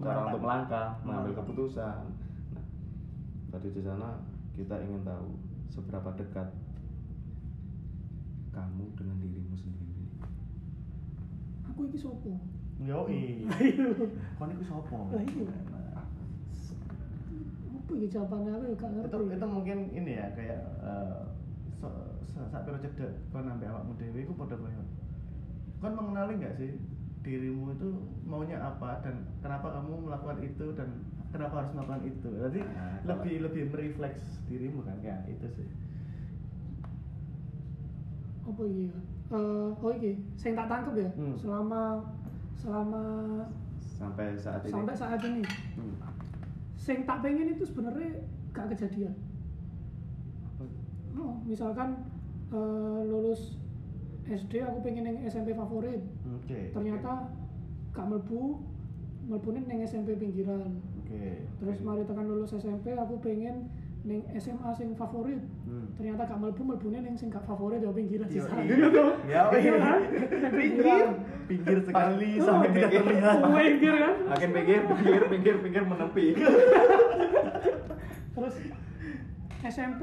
cara untuk melangkah mengambil keputusan nah, tadi di sana kita ingin tahu seberapa dekat kamu dengan dirimu sendiri aku iki sopo Yoi. Kon iku sapa? Lah iya. apa iki jawabannya aku gak ngerti itu itu mungkin ini ya kayak eh, se- se- sak piro cedek kon nambah awakmu dhewe iku padha koyo kon mengenali nggak sih dirimu itu maunya apa dan kenapa kamu melakukan itu dan kenapa harus melakukan itu jadi Nah, kalau- lebih lebih merefleks dirimu kan kayak itu sih apa iya Eh, oh iki sing tak tangkep ya Hmm. selama selama sampai saat ini? sampai saat ini. Hmm. sing tak pengen itu sebenarnya gak kejadian. Oh, misalkan eh, lulus SD aku pengen yang SMP favorit. Oke ternyata gak melbu melbunin yang SMP pinggiran. Oke terus oke. mari tekan lulus SMP aku pengen ning SMA sing favorit Hmm. ternyata gak mlebu mlebune ning sing gak favorit ya pinggiran Iya, sisa iya. gitu Ya, Iya kan? Yang pinggiran pinggir sekali sampai tidak pinggir. terlihat pinggir kan Makin pinggir, pinggir, pinggir, pinggir menepi. terus SMP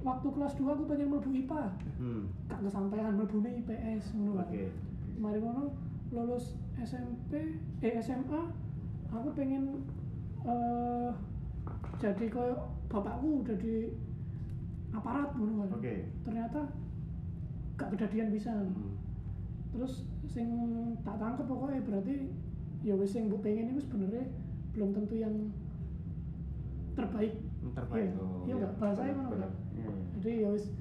waktu kelas 2 aku pengen mlebu IPA hmm. gak kesampaian mlebune IPS ngono kan oke mari ngono lulus SMP eh SMA aku pengen eh jadi koyo bapakku jadi aparat ngono kan. Oke. Ternyata gak kejadian bisa. Hmm. terus sing tak tangkep pokoknya berarti ya wis sing mbok pengen itu sebenarnya belum tentu yang terbaik. Terbaik iya. oh, nggak bahasanya mana bener. Iya. jadi ya wis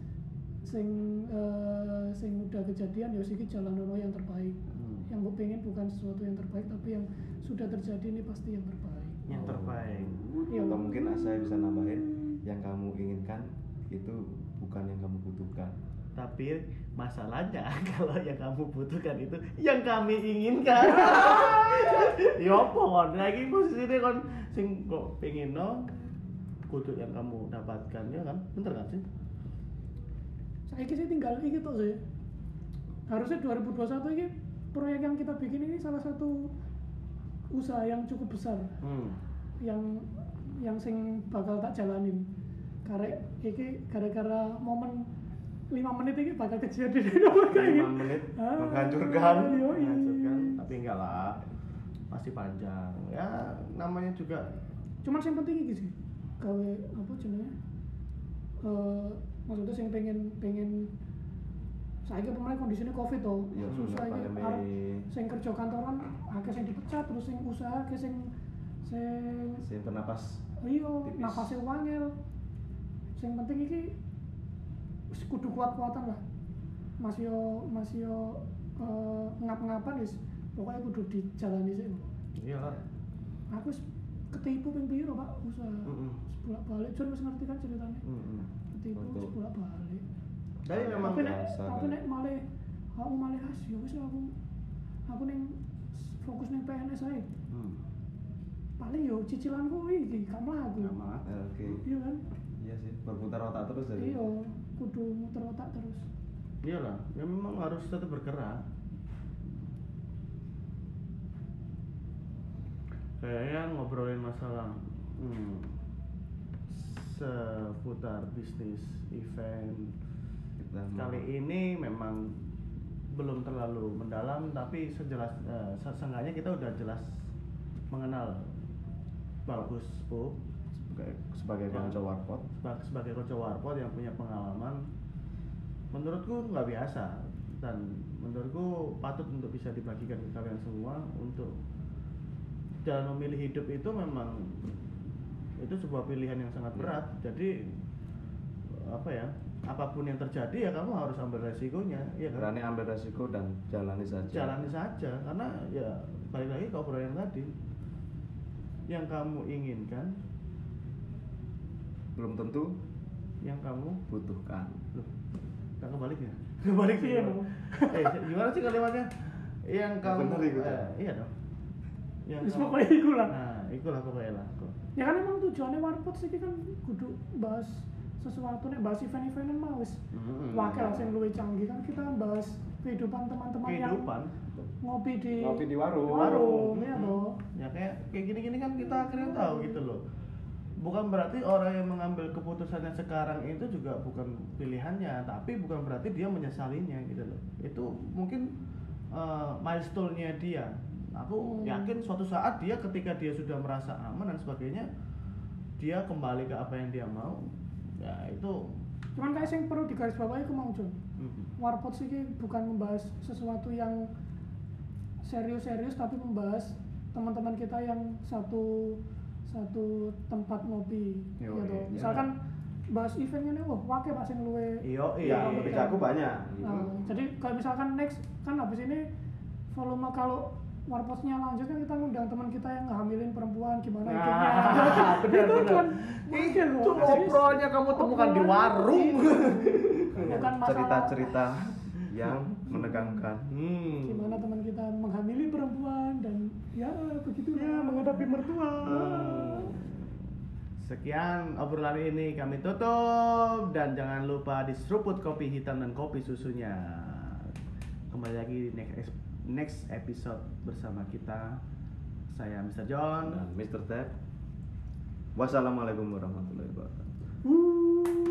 sing eh, sing udah kejadian ya wis iki jalan ono yang terbaik. Hmm. yang gue pengen bukan sesuatu yang terbaik tapi yang sudah terjadi ini pasti yang terbaik yang terbaik. Iya. Atau mungkin saya bisa nambahin yang kamu inginkan itu bukan yang kamu butuhkan. tapi masalahnya kalau yang kamu butuhkan itu yang kami inginkan. Ya apa kon? Lagi posisinya kon sing kok pengen no kudu yang kamu dapatkan ya kan? Bener kan sih saya sih tinggal ini tuh sih harusnya 2021 ini proyek yang kita bikin ini salah satu usaha yang cukup besar. Hmm. yang yang sing bakal tak jalanin. Karena iki gara-gara momen lima menit ini bakal kejadian. Apa kayak Lima menit. Ah, menghancurkan. iya, iya. Menghancurkan, tapi enggak lah. Masih panjang. Ya namanya juga. Cuman yang penting iki sih. Gawe apa jenenge? Eh maksudnya sing pengen pengen saya kira pemain kondisinya covid toh. Iya, susah pandemi. arep sing kerja kantoran akeh sing dipecat terus sing usaha akeh sing sing Si bernapas iya Tipis. nafasnya wangel. Sing penting iki kudu kuat-kuatan lah. Masih yo masih yo eh, ngap-ngapan wis pokoknya kudu dijalani sih iyalah. Aku wis ketipu ping piro pak usaha. Mm-mm. bolak balik John wis ngerti kan ceritanya Mm-mm. ketipu wis Untuk- bolak balik tapi memang tapi nek biasa, tapi kan? nek malah aku malah has ya wis aku aku ning fokus ning PNS aja hmm. paling yo cicilanku iki gak mlaku Sama. Eh, Oke. iya kan Iya sih, berputar otak terus jadi. iya kudu muter otak terus iyalah ya memang harus tetap bergerak kayaknya ngobrolin masalah hmm, seputar bisnis event Kita kali ini memang belum terlalu mendalam tapi sejelas eh, se- seenggaknya kita udah jelas mengenal bagus Pup sebagai sebagai Ya. konco warpot. Seba- sebagai coach warpot yang punya pengalaman menurutku nggak biasa dan menurutku patut untuk bisa dibagikan ke kalian semua untuk dalam memilih hidup itu memang itu sebuah pilihan yang sangat Iya. berat jadi apa ya apa pun yang terjadi ya kamu harus ambil resikonya ya kan Berani ambil resiko dan jalani saja. jalani saja karena ya balik lagi ke obrolan yang tadi yang kamu inginkan Belum tentu yang kamu butuhkan. Loh, nggak kebalik ya? Kebalik sih Iya eh, gimana sih kalimatnya? Yang kamu bener itu, eh, iya dong. Yang Wis kamu- pokoknya iku lah. Nah, ikulah pokoknya lah. Kok. ya kan emang tujuannya warpot sih kan kudu bahas sesuatu nih bahas event-event mah wis Mm-mm. wakil lah sing luwih canggih kan kita bahas kehidupan teman-teman yang Kehidupan. ngopi di Ngopi di warung. warung ya toh Ya kayak kayak gini-gini kan kita akhirnya tahu gitu loh. Bukan berarti orang yang mengambil keputusannya sekarang itu juga bukan pilihannya, tapi bukan berarti dia menyesalinya gitu loh. Itu mungkin uh, milestone-nya dia. Aku Hmm. yakin suatu saat dia ketika dia sudah merasa aman dan sebagainya, dia kembali ke apa yang dia mau. Ya itu cuman kayak sing perlu digarisbawahi ku mau Jon mm, warpot sih bukan membahas sesuatu yang serius-serius tapi membahas teman-teman kita yang satu satu tempat ngopi Yo, gitu. iya. Misalkan bahas eventnya nih, wah wakil pak sing luwe. iyo Iya, iya. bisa aku banyak. Nah, jadi kalau misalkan next kan habis ini volume kalau warpotnya lanjut kan kita ngundang teman kita yang ngehamilin perempuan gimana hidupnya. Ah, benar Itu kan. Itu obrolannya kamu temukan di warung. Bukan masalah cerita-cerita yang menegangkan. Hmm. gimana teman kita menghamili perempuan dan ya begitulah Ya, menghadapi mertua. Hmm. Sekian obrolan ini kami tutup dan jangan lupa diseruput kopi hitam dan kopi susunya. Kembali lagi di next next episode bersama kita. Saya Mr. John. Dan Mr. Ted. Wassalamualaikum warahmatullahi wabarakatuh. Woo.